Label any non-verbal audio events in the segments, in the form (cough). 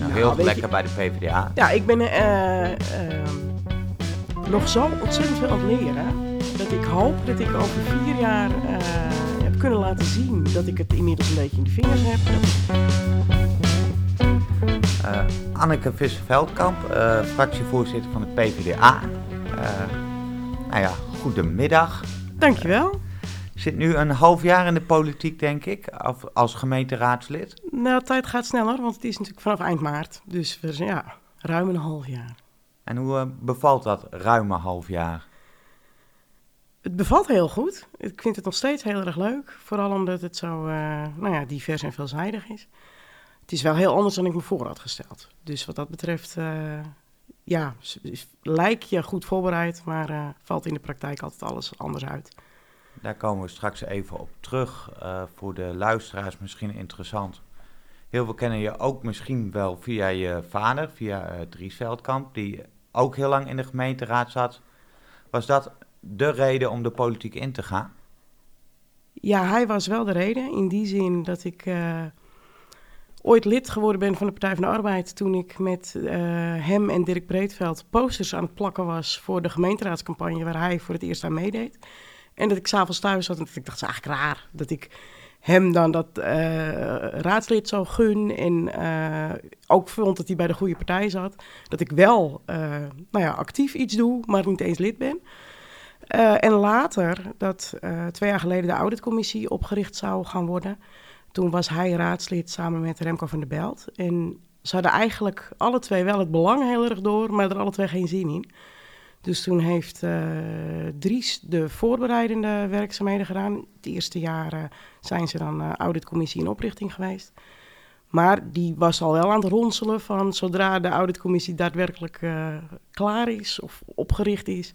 Nou, Nou, heel weet lekker je- bij de PvdA. Ja, ik ben eh, ehm, nog zo ontzettend veel aan het leren. Dat ik hoop dat ik over vier jaar eh, heb kunnen laten zien dat ik het inmiddels een beetje in de vingers heb. Eh, Anneke Visser-Veldkamp, eh, fractievoorzitter van de PvdA. Eh nou ja, goedemiddag. Dankjewel. Zit nu een half jaar in de politiek, denk ik, als gemeenteraadslid. Nou, de tijd gaat sneller, want het is natuurlijk vanaf eind maart. Dus we zijn, ja, ruim een half jaar. En hoe eh, bevalt dat ruime half jaar? Het bevalt heel goed. Ik vind het nog steeds heel erg leuk. Vooral omdat het zo eh, nou ja, divers en veelzijdig is. Het is wel heel anders dan ik me voor had gesteld. Dus wat dat betreft, eh, ja, lijk je goed voorbereid, maar valt in de praktijk altijd alles anders uit. Daar komen we straks even op terug. eh, voor de luisteraars misschien interessant. Heel veel kennen je ook misschien wel via je vader, via eh Dries Veldkamp, die ook heel lang in de gemeenteraad zat. Was dat de reden om de politiek in te gaan? Ja, hij was wel de reden. In die zin dat ik eh, ooit lid geworden ben van de Partij van de Arbeid. toen ik met hem en Dirk Breedveld posters aan het plakken was. voor de gemeenteraadscampagne waar hij voor het eerst aan meedeed. En dat ik s'avonds thuis zat en dat ik dacht, het is eigenlijk raar dat ik hem dan dat eh, raadslid zo gun. En eh, ook vond dat hij bij de goede partij zat. Dat ik wel eh, nou ja, actief iets doe, maar niet eens lid ben. En later, dat twee jaar geleden de auditcommissie opgericht zou gaan worden. Toen was hij raadslid samen met Remco van der Belt. En ze hadden eigenlijk alle twee wel het belang heel erg door, maar er alle twee geen zin in. Dus toen heeft eh, Dries de voorbereidende werkzaamheden gedaan. Het eerste jaar eh, zijn ze dan eh, auditcommissie in oprichting geweest. Maar die was al wel aan het ronselen van zodra de auditcommissie daadwerkelijk klaar is of opgericht is,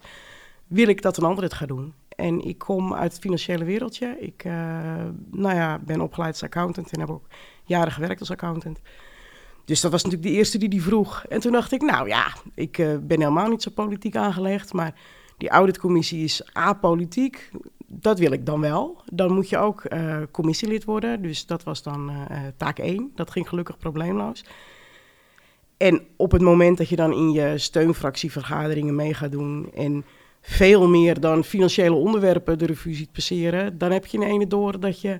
wil ik dat een ander het gaat doen. En ik kom uit het financiële wereldje. Ik nou ja, ben opgeleid als accountant en heb ook jaren gewerkt als accountant. Dus dat was natuurlijk de eerste die die vroeg. En toen dacht ik, nou ja, ik eh, ben helemaal niet zo politiek aangelegd, maar die auditcommissie is apolitiek. Dat wil ik dan wel. Dan moet je ook eh, commissielid worden. Dus dat was dan eh, taak 1. Dat ging gelukkig probleemloos. En op het moment dat je dan in je steunfractievergaderingen mee gaat doen en veel meer dan financiële onderwerpen de revue ziet passeren, dan heb je in ene door dat je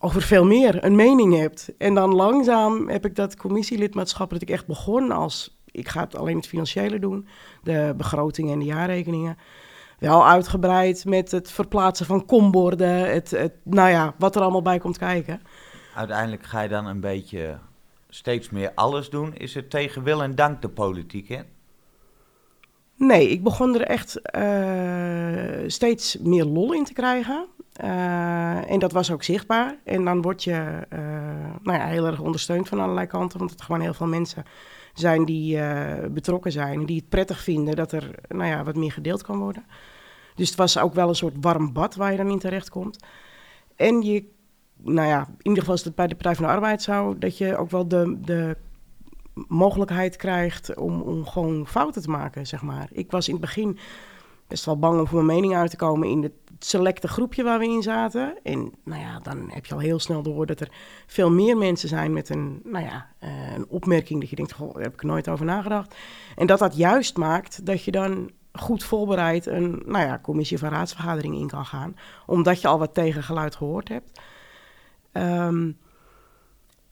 over veel meer een mening hebt. En dan langzaam heb ik dat commissielidmaatschap dat ik echt begon als ik ga het alleen het financiële doen, de begrotingen en de jaarrekeningen. Wel uitgebreid met het verplaatsen van komborden, het, het, nou ja, wat er allemaal bij komt kijken. Uiteindelijk ga je dan een beetje steeds meer alles doen. Is het tegen wil en dank de politiek in? Nee, ik begon er echt eh, steeds meer lol in te krijgen. Eh, en dat was ook zichtbaar. En dan word je eh, nou ja, heel erg ondersteund van allerlei kanten. Want het gewoon heel veel mensen zijn die eh, betrokken zijn. En die het prettig vinden dat er nou ja, wat meer gedeeld kan worden. Dus het was ook wel een soort warm bad waar je dan in terecht komt. En je, nou ja, in ieder geval is het bij de Partij van de Arbeid zo... dat je ook wel de, de mogelijkheid krijgt om, om gewoon fouten te maken, zeg maar. Ik was in het begin best wel bang om voor mijn mening uit te komen in het selecte groepje waar we in zaten. En nou ja, dan heb je al heel snel door dat er veel meer mensen zijn met een, nou ja, eh, een opmerking dat je denkt, goh, daar heb ik nooit over nagedacht. En dat dat juist maakt dat je dan goed voorbereid een nou ja, commissie van raadsvergadering in kan gaan, omdat je al wat tegengeluid gehoord hebt. Ehm,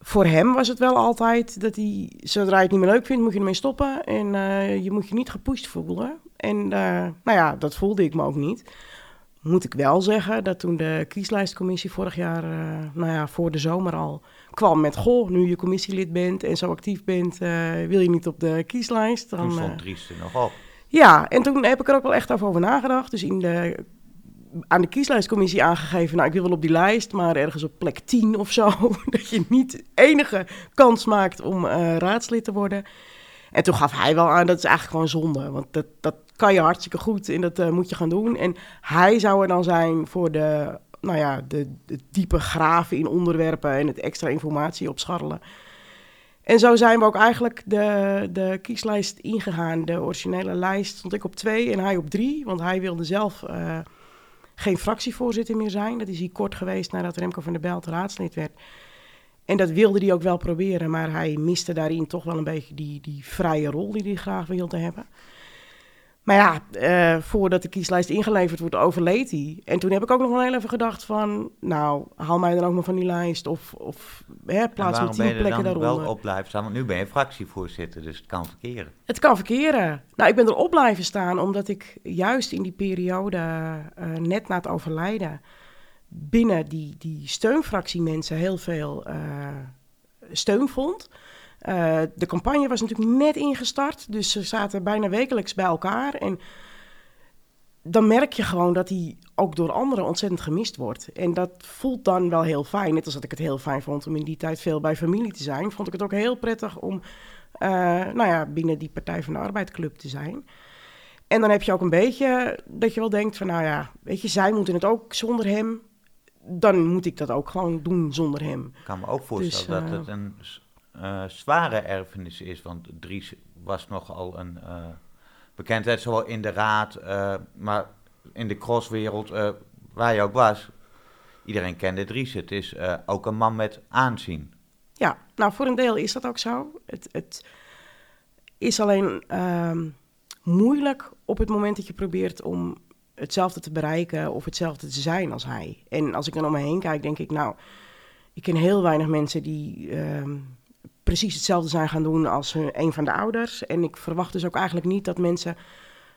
voor hem was het wel altijd dat hij, zodra je het niet meer leuk vindt, moet je ermee stoppen. En eh, je moet je niet gepusht voelen. En eh, nou ja, dat voelde ik me ook niet. Moet ik wel zeggen dat toen de kieslijstcommissie vorig jaar, eh, nou ja, voor de zomer al kwam met... Goh, nu je commissielid bent en zo actief bent, eh, wil je niet op de kieslijst? Dan, stond Dries er nog op. ja, en toen heb ik er ook wel echt over nagedacht. Dus in de, aan de kieslijstcommissie aangegeven... nou, ik wil wel op die lijst, maar ergens op plek 10 of zo... (laughs) dat je niet enige kans maakt om raadslid te worden. En toen gaf hij wel aan, dat is eigenlijk gewoon zonde. Want dat, dat kan je hartstikke goed en dat eh, moet je gaan doen. En hij zou er dan zijn voor de, nou ja, de, de diepe graven in onderwerpen... en het extra informatie opscharrelen. En zo zijn we ook eigenlijk de, de kieslijst ingegaan. De originele lijst stond ik op twee en hij op drie. Want hij wilde zelf eh, geen fractievoorzitter meer zijn. Dat is hier kort geweest nadat Remco van der Belt raadslid werd. En dat wilde hij ook wel proberen, maar hij miste daarin toch wel een beetje die, die vrije rol die hij graag wilde hebben. Maar ja, uh, voordat de kieslijst ingeleverd wordt, overleed hij. En toen heb ik ook nog wel heel even gedacht van... nou, haal mij dan ook nog van die lijst of, of hè, plaats me tien plekken daaronder. waarom ben je wel op blijven staan? Want nu ben je fractievoorzitter, dus het kan verkeren. Het kan verkeren. Nou, ik ben erop blijven staan omdat ik juist in die periode, uh, net na het overlijden... binnen die, die steunfractie mensen heel veel uh, steun vond... Uh, de campagne was natuurlijk net ingestart, dus ze zaten bijna wekelijks bij elkaar. En dan merk je gewoon dat hij ook door anderen ontzettend gemist wordt. En dat voelt dan wel heel fijn. Net als dat ik het heel fijn vond om in die tijd veel bij familie te zijn, vond ik het ook heel prettig om uh, nou ja, binnen die Partij van de Arbeid te zijn. En dan heb je ook een beetje dat je wel denkt van, nou ja, weet je, zij moeten het ook zonder hem. Dan moet ik dat ook gewoon doen zonder hem. Ik kan me ook voorstellen dus, dat het een zware erfenis is. Want Dries was nogal een uh, bekendheid, zowel in de raad, uh, maar in de crosswereld, waar je ook was. Iedereen kende Dries. Het is ook een man met aanzien. Ja, nou voor een deel is dat ook zo. Het, het is alleen ehm, moeilijk op het moment dat je probeert om hetzelfde te bereiken of hetzelfde te zijn als hij. En als ik dan om me heen kijk, denk ik, nou, ik ken heel weinig mensen die ehm, precies hetzelfde zijn gaan doen als een van de ouders. En ik verwacht dus ook eigenlijk niet dat mensen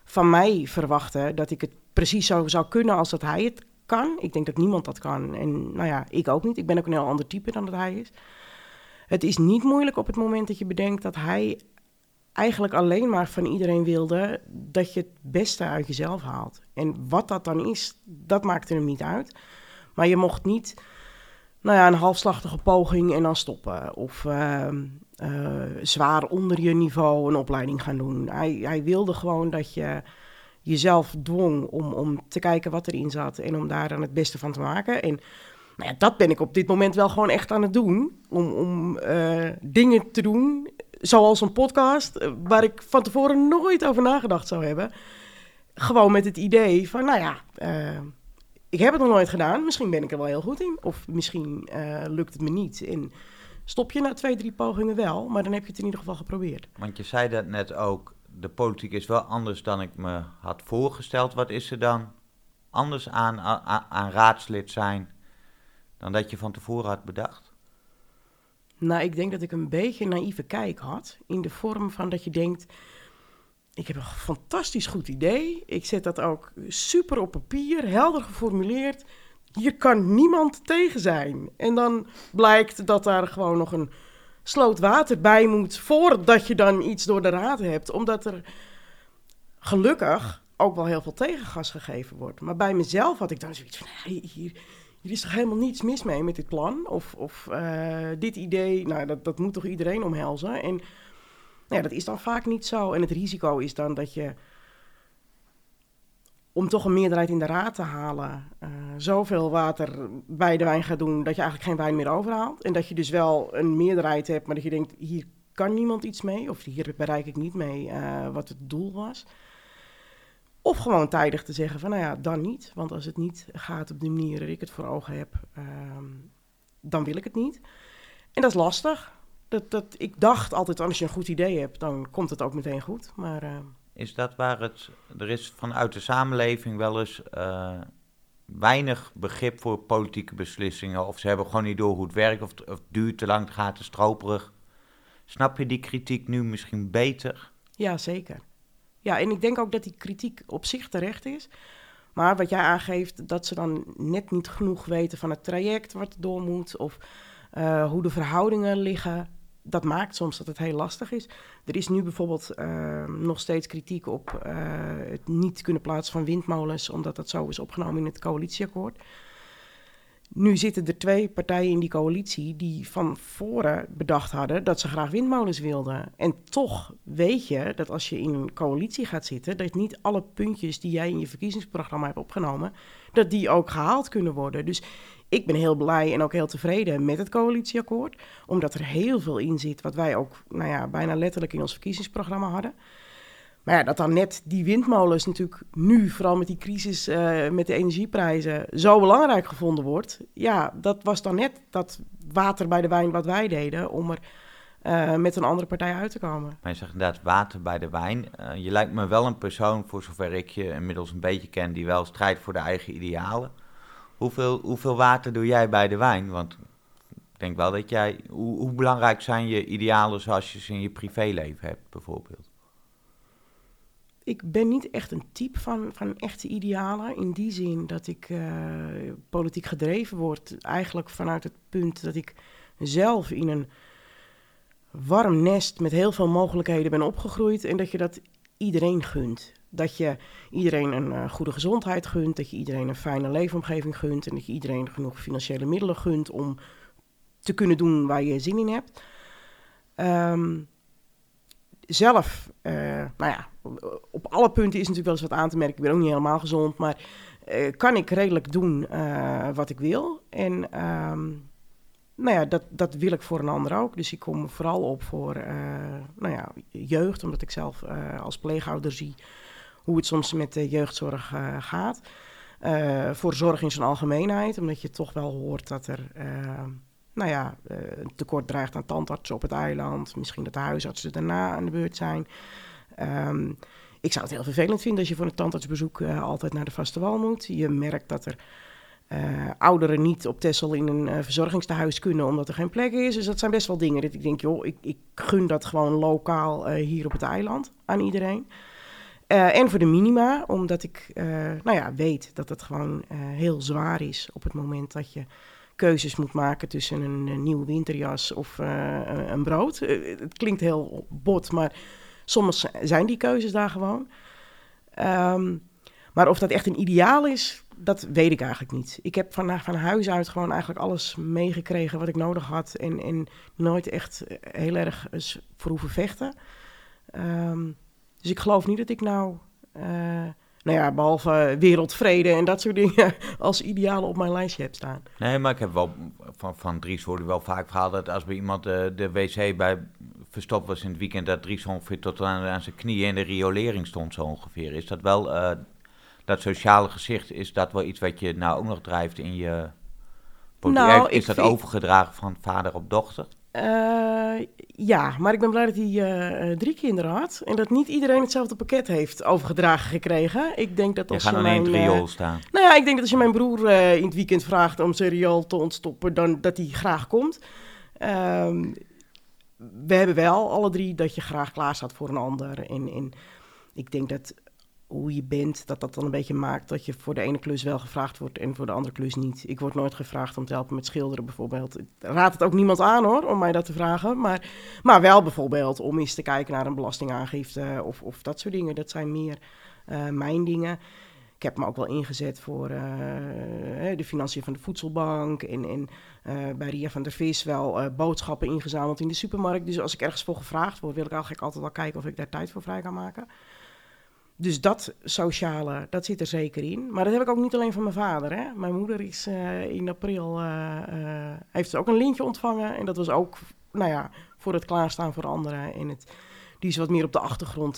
van mij verwachten dat ik het precies zo zou kunnen als dat hij het kan. Ik denk dat niemand dat kan. En nou ja, ik ook niet. Ik ben ook een heel ander type dan dat hij is. Het is niet moeilijk op het moment dat je bedenkt dat hij eigenlijk alleen maar van iedereen wilde dat je het beste uit jezelf haalt. En wat dat dan is, dat maakte hem niet uit. Maar je mocht niet nou ja, een halfslachtige poging en dan stoppen. Of uh, uh, zwaar onder je niveau een opleiding gaan doen. Hij, hij wilde gewoon dat je jezelf dwong om, om te kijken wat erin zat en om daar dan het beste van te maken. En nou ja, dat ben ik op dit moment wel gewoon echt aan het doen. Om, om uh, dingen te doen, zoals een podcast, eh, waar ik van tevoren nooit over nagedacht zou hebben. Gewoon met het idee van, nou ja, ik heb het nog nooit gedaan. Misschien ben ik er wel heel goed in. Of misschien uh, lukt het me niet. En stop je na twee, drie pogingen wel. Maar dan heb je het in ieder geval geprobeerd. Want je zei dat net ook. De politiek is wel anders dan ik me had voorgesteld. Wat is er dan anders aan, aan, aan raadslid zijn dan dat je van tevoren had bedacht? Nou, ik denk dat ik een beetje een naïeve kijk had. In de vorm van dat je denkt ik heb een fantastisch goed idee. Ik zet dat ook super op papier, helder geformuleerd. Hier kan niemand tegen zijn. En dan blijkt dat daar gewoon nog een sloot water bij moet voordat je dan iets door de raad hebt. Omdat er gelukkig ook wel heel veel tegengas gegeven wordt. Maar bij mezelf had ik dan zoiets van, hier, hier is toch helemaal niets mis mee met dit plan? Of, of uh, dit idee, nou, dat, dat moet toch iedereen omhelzen? En nou ja, dat is dan vaak niet zo. En het risico is dan dat je, om toch een meerderheid in de raad te halen, uh, zoveel water bij de wijn gaat doen dat je eigenlijk geen wijn meer overhaalt. En dat je dus wel een meerderheid hebt, maar dat je denkt, hier kan niemand iets mee, of hier bereik ik niet mee uh, wat het doel was. Of gewoon tijdig te zeggen van, nou ja, dan niet. Want als het niet gaat op de manier dat ik het voor ogen heb, uh, dan wil ik het niet. En dat is lastig. Dat, dat, ik dacht altijd, als je een goed idee hebt, dan komt het ook meteen goed. Maar, uh... Is dat waar het... Er is vanuit de samenleving wel eens uh, weinig begrip voor politieke beslissingen. Of ze hebben gewoon niet door hoe het werkt, of, of het duurt te lang, het gaat te stroperig. Snap je die kritiek nu misschien beter? Ja, zeker. Ja, en ik denk ook dat die kritiek op zich terecht is. Maar wat jij aangeeft, dat ze dan net niet genoeg weten van het traject wat door moet... of uh, hoe de verhoudingen liggen dat maakt soms dat het heel lastig is. Er is nu bijvoorbeeld uh, nog steeds kritiek op uh, het niet kunnen plaatsen van windmolens, omdat dat zo is opgenomen in het coalitieakkoord. Nu zitten er twee partijen in die coalitie die van voren bedacht hadden dat ze graag windmolens wilden. En toch weet je dat als je in een coalitie gaat zitten, dat niet alle puntjes die jij in je verkiezingsprogramma hebt opgenomen, dat die ook gehaald kunnen worden. Dus ik ben heel blij en ook heel tevreden met het coalitieakkoord. Omdat er heel veel in zit wat wij ook nou ja, bijna letterlijk in ons verkiezingsprogramma hadden. Maar ja, dat dan net die windmolens natuurlijk nu, vooral met die crisis uh, met de energieprijzen, zo belangrijk gevonden wordt. Ja, dat was dan net dat water bij de wijn wat wij deden om er uh, met een andere partij uit te komen. Maar je zegt inderdaad water bij de wijn. Uh, je lijkt me wel een persoon, voor zover ik je inmiddels een beetje ken, die wel strijdt voor de eigen idealen. Hoeveel, hoeveel water doe jij bij de wijn? Want ik denk wel dat jij. Hoe, hoe belangrijk zijn je idealen zoals je ze in je privéleven hebt, bijvoorbeeld? Ik ben niet echt een type van, van echte idealen. In die zin dat ik uh, politiek gedreven word. Eigenlijk vanuit het punt dat ik zelf in een warm nest met heel veel mogelijkheden ben opgegroeid. En dat je dat iedereen gunt. Dat je iedereen een uh, goede gezondheid gunt. Dat je iedereen een fijne leefomgeving gunt. En dat je iedereen genoeg financiële middelen gunt om te kunnen doen waar je zin in hebt. Um, zelf, uh, nou ja, op alle punten is natuurlijk wel eens wat aan te merken. Ik ben ook niet helemaal gezond, maar uh, kan ik redelijk doen wat ik wil. En um, nou ja, dat, dat wil ik voor een ander ook. Dus ik kom vooral op voor nou ja, jeugd, omdat ik zelf als pleegouder zie hoe het soms met de jeugdzorg gaat. voor zorg in zijn algemeenheid, omdat je toch wel hoort dat er nou ja, een tekort dreigt aan tandartsen op het eiland. Misschien dat de huisartsen daarna aan de beurt zijn. Um, ik zou het heel vervelend vinden als je voor een tandartsbezoek altijd naar de vaste wal moet. Je merkt dat er ouderen niet op Texel in een uh, verzorgingstehuis kunnen omdat er geen plek is. Dus dat zijn best wel dingen dat ik denk, joh, ik, ik gun dat gewoon lokaal hier op het eiland aan iedereen. En voor de minima, omdat ik nou ja, weet dat het gewoon heel zwaar is op het moment dat je keuzes moet maken tussen een, nieuwe winterjas of een brood. Het klinkt heel bot, maar soms zijn die keuzes daar gewoon. Um, maar of dat echt een ideaal is, dat weet ik eigenlijk niet. Ik heb van, van huis uit gewoon eigenlijk alles meegekregen wat ik nodig had. En, en nooit echt heel erg voor hoeven vechten. Um, dus ik geloof niet dat ik nou... Uh, nou ja, behalve wereldvrede en dat soort dingen (laughs) als idealen op mijn lijstje heb staan. Nee, maar ik heb wel van, van Dries hoorde wel vaak verhaal dat als bij iemand de, de wc bij verstopt was in het weekend, dat Dries ongeveer tot aan, aan zijn knieën in de riolering stond zo ongeveer. Is dat wel, uh, dat sociale gezicht, is dat wel iets wat je nou ook nog drijft in je... Nou, is dat vind... overgedragen van vader op dochter? Uh, ja, maar ik ben blij dat hij uh, drie kinderen had. En dat niet iedereen hetzelfde pakket heeft overgedragen gekregen. Ik denk dat als je, je mijn, in het riool staan. Nou ja, ik denk dat als je mijn broer in het weekend vraagt om zijn riool te ontstoppen, dan dat hij graag komt. Um, we hebben wel alle drie dat je graag klaar staat voor een ander. En, en ik denk dat hoe je bent, dat dat dan een beetje maakt dat je voor de ene klus wel gevraagd wordt en voor de andere klus niet. Ik word nooit gevraagd om te helpen met schilderen bijvoorbeeld. Ik raad het ook niemand aan hoor, om mij dat te vragen. Maar, maar wel bijvoorbeeld om eens te kijken naar een belastingaangifte of, of dat soort dingen. Dat zijn meer uh, mijn dingen. Ik heb me ook wel ingezet voor uh, de financiën van de voedselbank en, en uh, bij Ria van der Vis wel boodschappen ingezameld in de supermarkt. Dus als ik ergens voor gevraagd word, wil ik eigenlijk altijd wel kijken of ik daar tijd voor vrij kan maken. Dus dat sociale, dat zit er zeker in. Maar dat heb ik ook niet alleen van mijn vader. Hè. Mijn moeder is uh, in april, uh, uh, heeft ook een lintje ontvangen. En dat was ook, nou ja, voor het klaarstaan voor anderen. En het, die is wat meer op de achtergrond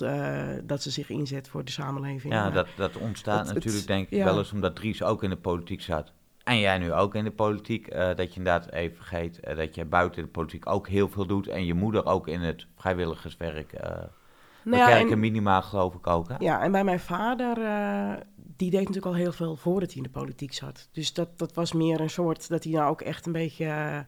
dat ze zich inzet voor de samenleving. Ja, dat, dat ontstaat het, natuurlijk het, denk ik ja. wel eens omdat Dries ook in de politiek zat. En jij nu ook in de politiek, dat je inderdaad even vergeet dat je buiten de politiek ook heel veel doet. En je moeder ook in het vrijwilligerswerk nou ja, en, minima geloof ik ook, hè? Ja, en bij mijn vader, uh, die deed natuurlijk al heel veel voordat hij in de politiek zat. Dus dat, dat was meer een soort, dat hij nou ook echt een beetje, uh,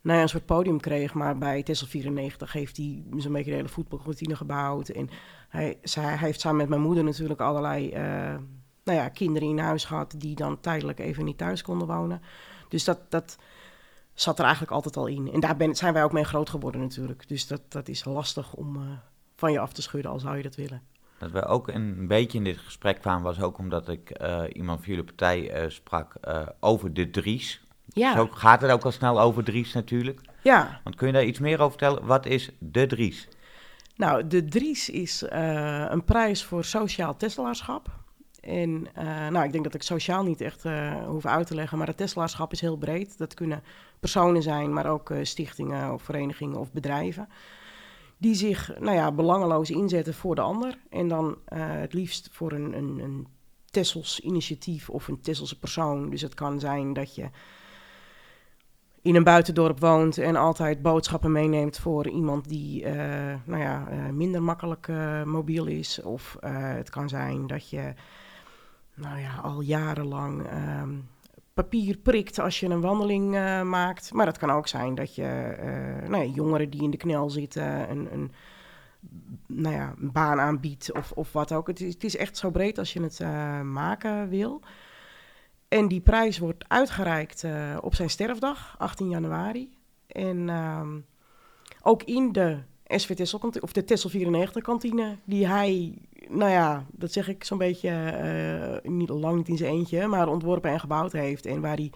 nou ja, een soort podium kreeg. Maar bij Tessel 94 heeft hij zo'n beetje de hele voetbalroutine gebouwd. En hij, zij, hij heeft samen met mijn moeder natuurlijk allerlei, uh, nou ja, kinderen in huis gehad die dan tijdelijk even niet thuis konden wonen. Dus dat... dat zat er eigenlijk altijd al in. En daar ben, zijn wij ook mee groot geworden natuurlijk. Dus dat, dat is lastig om, van je af te schudden, al zou je dat willen. Dat we ook een beetje in dit gesprek kwamen, was ook omdat ik uh, iemand van jullie partij uh, sprak uh, over de Dries. Ja. Zo gaat het ook al snel over Dries natuurlijk. Ja. Want kun je daar iets meer over vertellen? Wat is de Dries? Nou, de Dries is een prijs voor sociaal Teslaarschap. En nou, ik denk dat ik sociaal niet echt hoef uit te leggen, maar het Teslaarschap is heel breed. Dat kunnen personen zijn, maar ook stichtingen of verenigingen of bedrijven die zich nou ja, belangeloos inzetten voor de ander. En dan eh, het liefst voor een, een, een Tessels initiatief of een Tesselse persoon. Dus het kan zijn dat je in een buitendorp woont en altijd boodschappen meeneemt voor iemand die eh, nou ja, eh, minder makkelijk mobiel is. Of het kan zijn dat je nou ja, al jarenlang ehm, papier prikt als je een wandeling uh, maakt. Maar het kan ook zijn dat je uh, nou ja, jongeren die in de knel zitten een, een, nou ja, een baan aanbiedt of, of wat ook. Het is, het is echt zo breed als je het uh, maken wil. En die prijs wordt uitgereikt op zijn sterfdag, 18 januari. En ehm, ook in de Tessel, of de Tessel 94 kantine, die hij nou ja, dat zeg ik zo'n beetje, uh, niet lang niet in zijn eentje, maar ontworpen en gebouwd heeft. En waar hij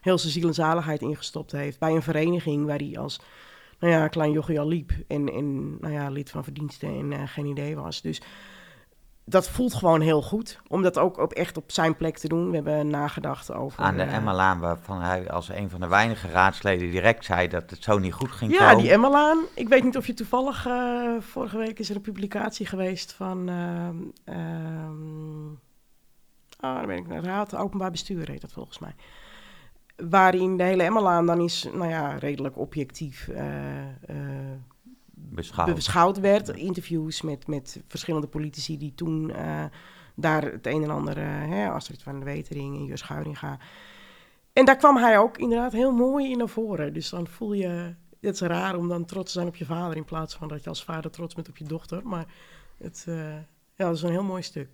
heel zijn ziel en zaligheid ingestopt heeft. Bij een vereniging waar hij als nou ja, klein jochie al liep. En, en nou ja, lid van verdiensten en uh, geen idee was. Dus dat voelt gewoon heel goed. Om dat ook op, echt op zijn plek te doen. We hebben nagedacht over... Aan de uh, Emma-laan, waarvan hij als een van de weinige raadsleden direct zei dat het zo niet goed ging ja, komen. Ja, die Emma-laan. Ik weet niet of je toevallig... Uh, vorige week is er een publicatie geweest van... Uh, oh, dan ben ik naar Raad Openbaar Bestuur heet dat volgens mij. Waarin de hele Emma-laan dan is, nou ja, redelijk objectief beschouwd, beschouwd werd. Interviews met, met verschillende politici die toen uh, daar het een en ander, uh, hè, Astrid van de Wetering en Jus Schuiringa. En daar kwam hij ook inderdaad heel mooi in naar voren. Dus dan voel je, het is raar om dan trots te zijn op je vader in plaats van dat je als vader trots bent op je dochter. Maar het, uh, ja, dat is een heel mooi stuk.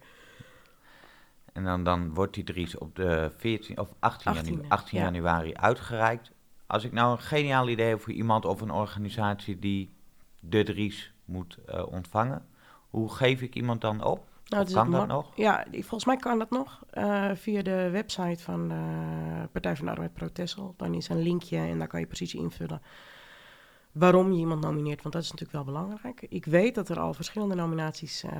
En dan, dan wordt die Dries op de 14 of 18, 18, janu 18 ja. januari uitgereikt. Als ik nou een geniaal idee heb voor iemand of een organisatie die de Dries moet uh, ontvangen. Hoe geef ik iemand dan op? Nou, kan dat nog? Ja, volgens mij kan dat nog. Uh, via de website van de Partij van de Arbeid Protestel. Dan is een linkje en daar kan je precies invullen waarom je iemand nomineert. Want dat is natuurlijk wel belangrijk. Ik weet dat er al verschillende nominaties uh,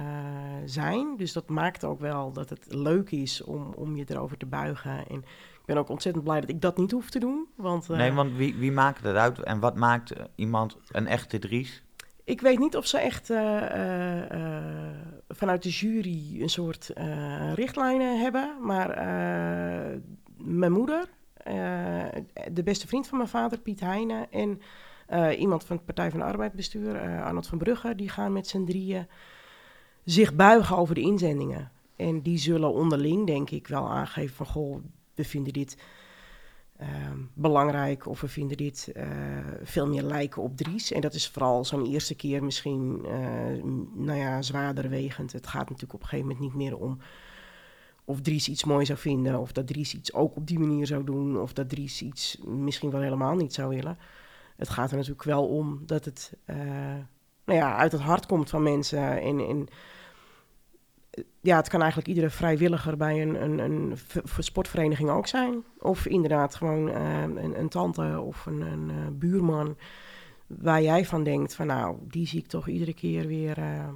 zijn. Dus dat maakt ook wel dat het leuk is om, om je erover te buigen. En ik ben ook ontzettend blij dat ik dat niet hoef te doen. Want, nee, want wie, wie maakt dat uit? En wat maakt iemand een echte Dries? Ik weet niet of ze echt uh, uh, vanuit de jury een soort richtlijnen hebben. Maar mijn moeder, de beste vriend van mijn vader, Piet Heijnen... en iemand van het Partij van de Arbeid bestuur, Arnold van Brugge... die gaan met z'n drieën zich buigen over de inzendingen. En die zullen onderling, denk ik, wel aangeven van... goh, we vinden dit Ehm, belangrijk of we vinden dit uh, veel meer lijken op Dries. En dat is vooral zo'n eerste keer misschien uh, nou ja, zwaarder wegend. Het gaat natuurlijk op een gegeven moment niet meer om of Dries iets mooi zou vinden, of dat Dries iets ook op die manier zou doen, of dat Dries iets misschien wel helemaal niet zou willen. Het gaat er natuurlijk wel om dat het uh, nou ja, uit het hart komt van mensen en, en ja, het kan eigenlijk iedere vrijwilliger bij een, een, een sportvereniging ook zijn. Of inderdaad gewoon uh, een, een, tante of een, een uh, buurman waar jij van denkt van nou, die zie ik toch iedere keer weer, uh,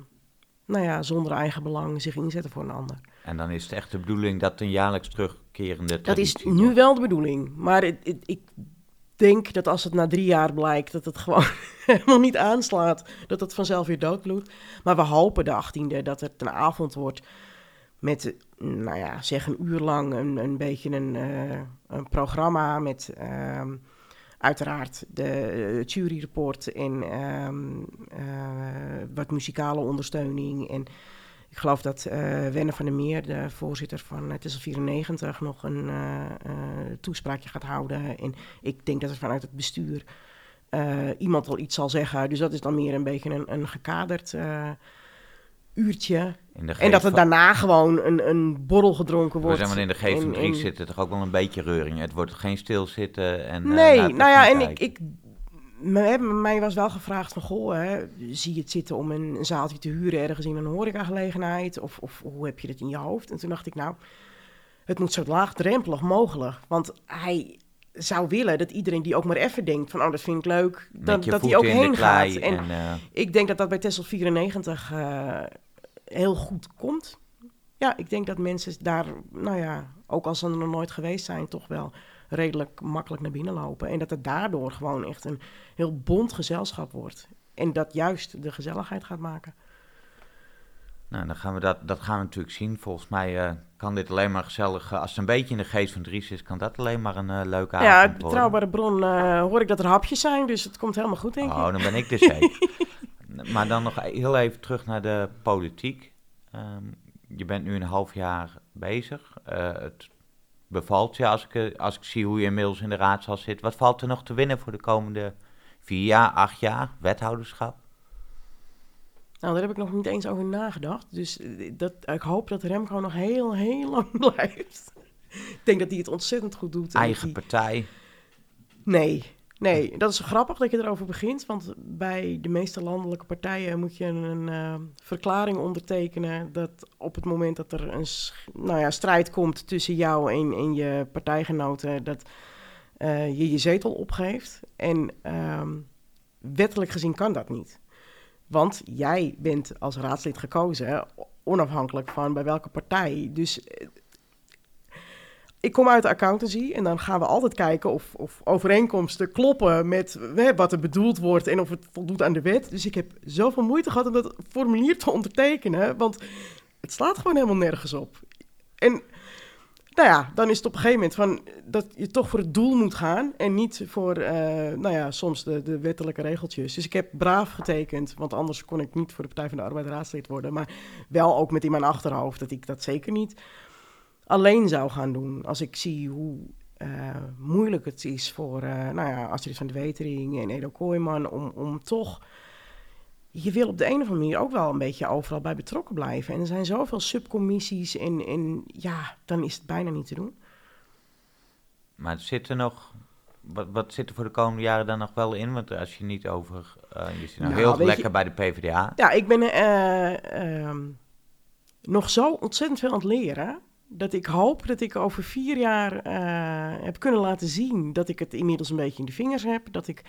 nou ja, zonder eigen belang zich inzetten voor een ander. En dan is het echt de bedoeling dat een jaarlijks terugkerende Dat is nu wel de bedoeling, maar het, het, ik denk dat als het na drie jaar blijkt dat het gewoon (laughs) helemaal niet aanslaat, dat het vanzelf weer doodbloedt. Maar we hopen de 18e dat het een avond wordt met, nou ja, zeg een uur lang een, een beetje een, uh, een programma met um, uiteraard de uh, juryrapport en um, uh, wat muzikale ondersteuning en ik geloof dat uh, Wenne van der Meer, de voorzitter van het is 94, nog een uh, uh, toespraakje gaat houden. En ik denk dat er vanuit het bestuur iemand wel iets zal zeggen. Dus dat is dan meer een beetje een, een gekaderd uurtje. En dat er daarna gewoon een, een borrel gedronken wordt. Maar in de G3 zit er toch ook wel een beetje reuring. Het wordt geen stilzitten. En, nee, nou ja, en ik, ik mij was wel gevraagd van, goh, hè, zie je het zitten om een, een, zaaltje te huren ergens in een horecagelegenheid? Of, of hoe heb je dat in je hoofd? En toen dacht ik, nou, het moet zo laagdrempelig mogelijk. Want hij zou willen dat iedereen die ook maar even denkt van, oh, dat vind ik leuk, dat, dat hij ook heen gaat. En, en uh... ik denk dat dat bij Tessel 94 uh, heel goed komt. Ja, ik denk dat mensen daar, nou ja, ook als ze er nog nooit geweest zijn, toch wel redelijk makkelijk naar binnen lopen. En dat het daardoor gewoon echt een heel bond gezelschap wordt. En dat juist de gezelligheid gaat maken. Nou, dan gaan we dat, dat gaan we natuurlijk zien. Volgens mij uh, kan dit alleen maar gezellig. Uh, als het een beetje in de geest van Dries is, kan dat alleen maar een uh, leuke avond ja, worden. Ja, betrouwbare bron hoor ik dat er hapjes zijn, dus het komt helemaal goed, denk oh, ik. Oh, dan ben ik dus (laughs) zeker. maar dan nog heel even terug naar de politiek. Um, je bent nu een half jaar bezig. het bevalt je als ik, als ik zie hoe je inmiddels in de raadzaal zit. Wat valt er nog te winnen voor de komende vier jaar, acht jaar wethouderschap? Nou, daar heb ik nog niet eens over nagedacht. Dus dat, ik hoop dat Remco nog heel, heel (laughs) lang blijft. ik denk dat hij het ontzettend goed doet. Eigen partij? Nee, nee. Dat is grappig dat je erover begint. Want bij de meeste landelijke partijen moet je een uh, verklaring ondertekenen... dat op het moment dat er een nou ja, strijd komt tussen jou en, je partijgenoten... dat uh, je je zetel opgeeft. En um, wettelijk gezien kan dat niet. Want jij bent als raadslid gekozen, onafhankelijk van bij welke partij. Dus eh, ik kom uit de accountancy en dan gaan we altijd kijken of, of overeenkomsten kloppen met wat er bedoeld wordt en of het voldoet aan de wet. Dus ik heb zoveel moeite gehad om dat formulier te ondertekenen, want het slaat gewoon helemaal nergens op. En nou ja, dan is het op een gegeven moment van dat je toch voor het doel moet gaan en niet voor, uh, nou ja, soms de, de wettelijke regeltjes. Dus ik heb braaf getekend, want anders kon ik niet voor de Partij van de Arbeid raadslid worden. Maar wel ook met in mijn achterhoofd dat ik dat zeker niet alleen zou gaan doen. Als ik zie hoe uh, moeilijk het is voor, uh, nou ja, Astrid van de Wetering en Edo Kooijman om, om toch je wil op de een of andere manier ook wel een beetje overal bij betrokken blijven. En er zijn zoveel subcommissies en, en ja, dan is het bijna niet te doen. Maar zit er nog, wat, wat zit er voor de komende jaren dan nog wel in? Want als je niet over, uh, je zit nou, heel lekker je, bij de PvdA. Ja, ik ben uh, um, nog zo ontzettend veel aan het leren. Dat ik hoop dat ik over vier jaar uh, heb kunnen laten zien dat ik het inmiddels een beetje in de vingers heb. Dat ik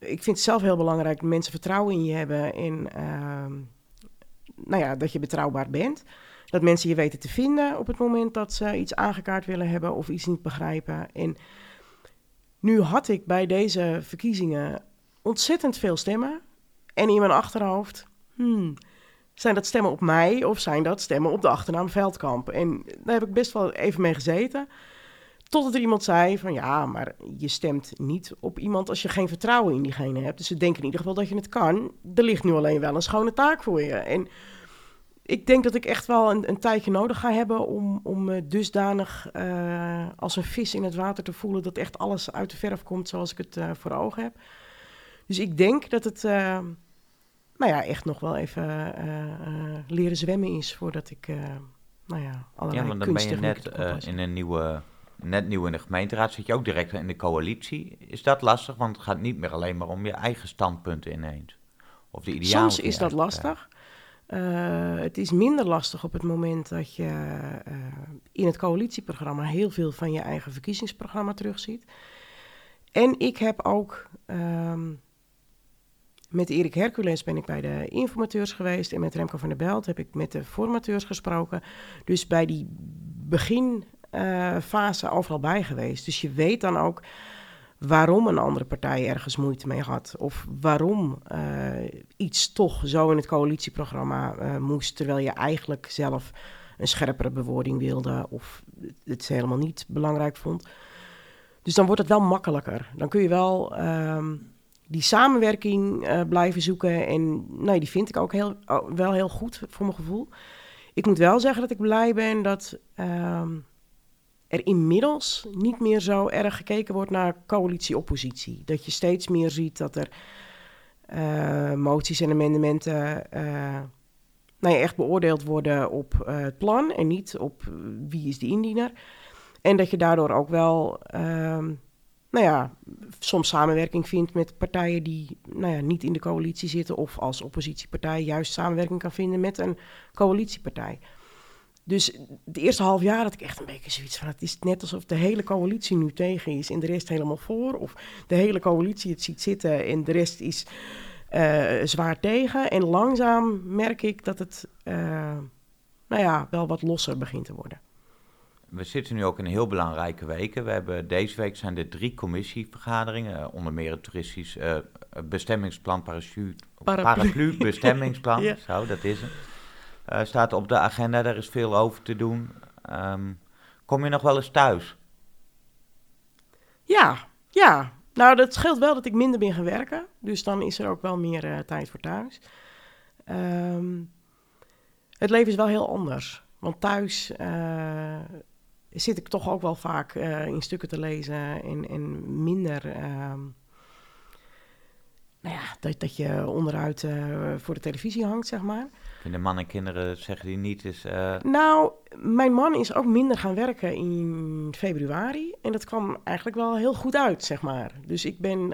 ik vind het zelf heel belangrijk dat mensen vertrouwen in je hebben en uh, nou ja, dat je betrouwbaar bent. Dat mensen je weten te vinden op het moment dat ze iets aangekaart willen hebben of iets niet begrijpen. En nu had ik bij deze verkiezingen ontzettend veel stemmen. En in mijn achterhoofd, hmm, zijn dat stemmen op mij of zijn dat stemmen op de achternaam Veldkamp? En daar heb ik best wel even mee gezeten. Totdat er iemand zei van ja, maar je stemt niet op iemand als je geen vertrouwen in diegene hebt. Dus ze denken in ieder geval dat je het kan. Er ligt nu alleen wel een schone taak voor je. En ik denk dat ik echt wel een, een tijdje nodig ga hebben om, om me dusdanig uh, als een vis in het water te voelen dat echt alles uit de verf komt zoals ik het uh, voor ogen heb. Dus ik denk dat het, uh, nou ja, echt nog wel even leren zwemmen is voordat ik, nou ja, allerlei Ja, want dan ben je net in een nieuwe net nieuw in de gemeenteraad, zit je ook direct in de coalitie. Is dat lastig? Want het gaat niet meer alleen maar om je eigen standpunten ineens. Of de idealen. Soms is dat lastig. Uh, het is minder lastig op het moment dat je uh, in het coalitieprogramma heel veel van je eigen verkiezingsprogramma terugziet. En ik heb ook um, met Erik Hercules ben ik bij de informateurs geweest en met Remco van der Belt heb ik met de formateurs gesproken. Dus bij die begin uh, overal bij geweest. Dus je weet dan ook waarom een andere partij ergens moeite mee had. Of waarom uh, iets toch zo in het coalitieprogramma uh, moest, terwijl je eigenlijk zelf een scherpere bewoording wilde of het helemaal niet belangrijk vond. Dus dan wordt het wel makkelijker. Dan kun je wel um, die samenwerking uh, blijven zoeken. En nou, die vind ik ook heel, oh, wel heel goed voor mijn gevoel. Ik moet wel zeggen dat ik blij ben dat um, er inmiddels niet meer zo erg gekeken wordt naar coalitie-oppositie. Dat je steeds meer ziet dat er uh, moties en amendementen uh, nou ja, echt beoordeeld worden op het plan en niet op wie is de indiener. En dat je daardoor ook wel, ehm, nou ja, soms samenwerking vindt met partijen die nou ja, niet in de coalitie zitten of als oppositiepartij juist samenwerking kan vinden met een coalitiepartij. Dus de eerste half jaar had ik echt een beetje zoiets van... het is net alsof de hele coalitie nu tegen is en de rest helemaal voor. Of de hele coalitie het ziet zitten en de rest is uh, zwaar tegen. En langzaam merk ik dat het, uh, nou ja, wel wat losser begint te worden. We zitten nu ook in heel belangrijke weken. We hebben, deze week zijn er drie commissievergaderingen, uh, onder meer het toeristisch uh, bestemmingsplan, parachute, Paraplu. paraplu (laughs) bestemmingsplan, Ja. zo, dat is het. Eh, staat op de agenda, daar is veel over te doen. Ehm, kom je nog wel eens thuis? Ja, ja. Nou, dat scheelt wel dat ik minder ben gaan werken. Dus dan is er ook wel meer eh, tijd voor thuis. Ehm, het leven is wel heel anders. Want thuis eh, zit ik toch ook wel vaak eh, in stukken te lezen en, en minder. ehm, nou ja, dat, dat je onderuit eh, voor de televisie hangt, zeg maar. Vinden man en kinderen, zeggen die niet, is... eh, Nou, mijn man is ook minder gaan werken in februari. En dat kwam eigenlijk wel heel goed uit, zeg maar. Dus ik ben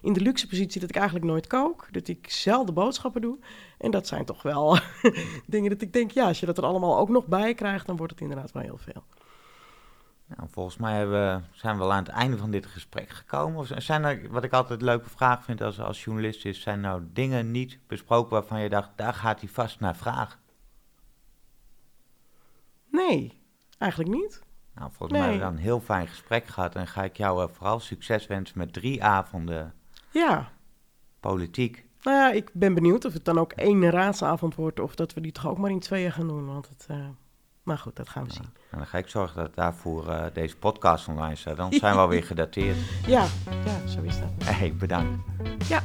in de luxe positie dat ik eigenlijk nooit kook. Dat ik zelden boodschappen doe. En dat zijn toch wel (laughs) dingen dat ik denk, ja, als je dat er allemaal ook nog bij krijgt, dan wordt het inderdaad wel heel veel. Nou, volgens mij we- zijn we wel aan het einde van dit gesprek gekomen. Of zijn er, wat ik altijd een leuke vraag vind als, als journalist, is: zijn nou dingen niet besproken waarvan je dacht, daar gaat hij vast naar vragen? Nee, eigenlijk niet. Nou, volgens mij hebben we dan een heel fijn gesprek gehad. En ga ik jou eh, vooral succes wensen met drie avonden Ja, politiek. nou ja, ik ben benieuwd of het dan ook één raadsavond wordt... of dat we die toch ook maar in tweeën gaan doen. Want het, eh, maar goed, dat gaan we zien. En dan ga ik zorgen dat daarvoor eh, deze podcast online staat. Dan zijn we (laughs) alweer gedateerd. Ja, ja, zo is dat. Hey, bedankt. Ja.